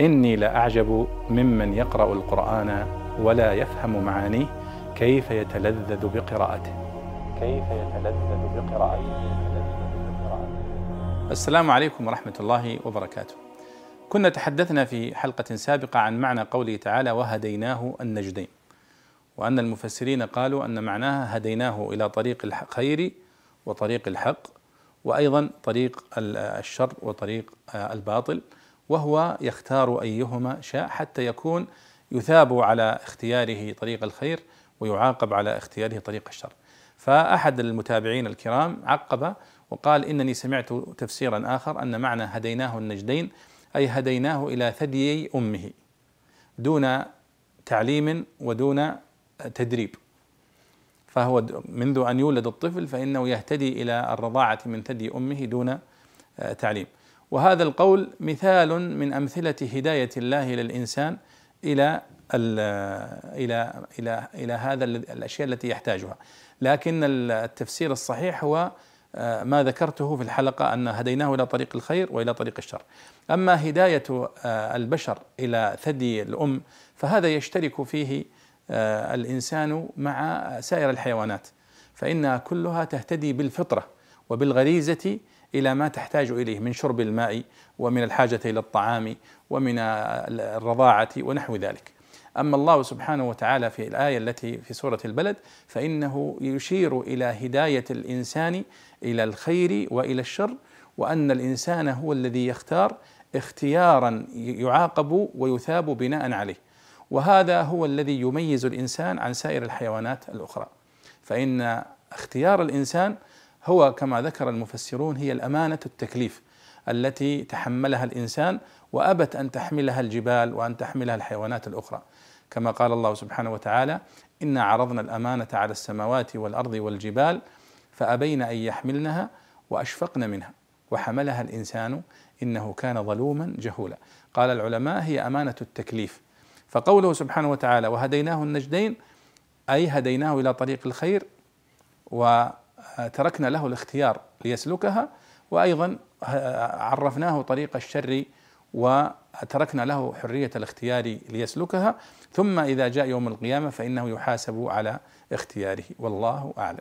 إني لأعجب ممن يقرأ القرآن ولا يفهم معانيه كيف يتلذذ بقراءته. كيف يتلذذ بقراءته. السلام عليكم ورحمة الله وبركاته. كنا تحدثنا في حلقة سابقة عن معنى قوله تعالى وهديناه النجدين وأن المفسرين قالوا أن معناها هديناه إلى طريق الخير وطريق الحق وأيضا طريق الشر وطريق الباطل. وهو يختار أيهما شاء حتى يكون يثاب على اختياره طريق الخير ويعاقب على اختياره طريق الشر. فأحد المتابعين الكرام عقب وقال إنني سمعت تفسيرا آخر أن معنى هديناه النجدين أي هديناه إلى ثديي أمه دون تعليم ودون تدريب. فهو منذ أن يولد الطفل فإنه يهتدي إلى الرضاعة من ثدي أمه دون تعليم. وهذا القول مثال من أمثلة هداية الله للإنسان إلى إلى إلى إلى هذا الأشياء التي يحتاجها. لكن التفسير الصحيح هو آه، ما ذكرته في الحلقة أن هديناه إلى طريق الخير وإلى طريق الشر. أما هداية آه، البشر إلى ثدي الأم فهذا يشترك فيه آه، الإنسان مع سائر الحيوانات. فإنها كلها تهتدي بالفطرة وبالغريزة إلى ما تحتاج إليه من شرب الماء ومن الحاجة إلى الطعام ومن الرضاعة ونحو ذلك. أما الله سبحانه وتعالى في الآية التي في سورة البلد فإنه يشير إلى هداية الإنسان إلى الخير وإلى الشر وأن الإنسان هو الذي يختار اختيارا يعاقب ويثاب بناء عليه. وهذا هو الذي يميز الإنسان عن سائر الحيوانات الأخرى. فإن اختيار الإنسان هو كما ذكر المفسرون هي الأمانة التكليف التي تحملها الإنسان وأبت أن تحملها الجبال وأن تحملها الحيوانات الأخرى. كما قال الله سبحانه وتعالى انا عرضنا الأمانة على السماوات والأرض والجبال فأبين أن يحملنها وأشفقن منها وحملها الإنسان إنه كان ظلوما جهولا. قال العلماء هي أمانة التكليف. فقوله سبحانه وتعالى وهديناه النجدين أي هديناه إلى طريق الخير و تركنا له الاختيار ليسلكها وأيضا عرفناه طريق الشر وتركنا له حرية الاختيار ليسلكها ثم إذا جاء يوم القيامة فإنه يحاسب على اختياره. والله أعلم.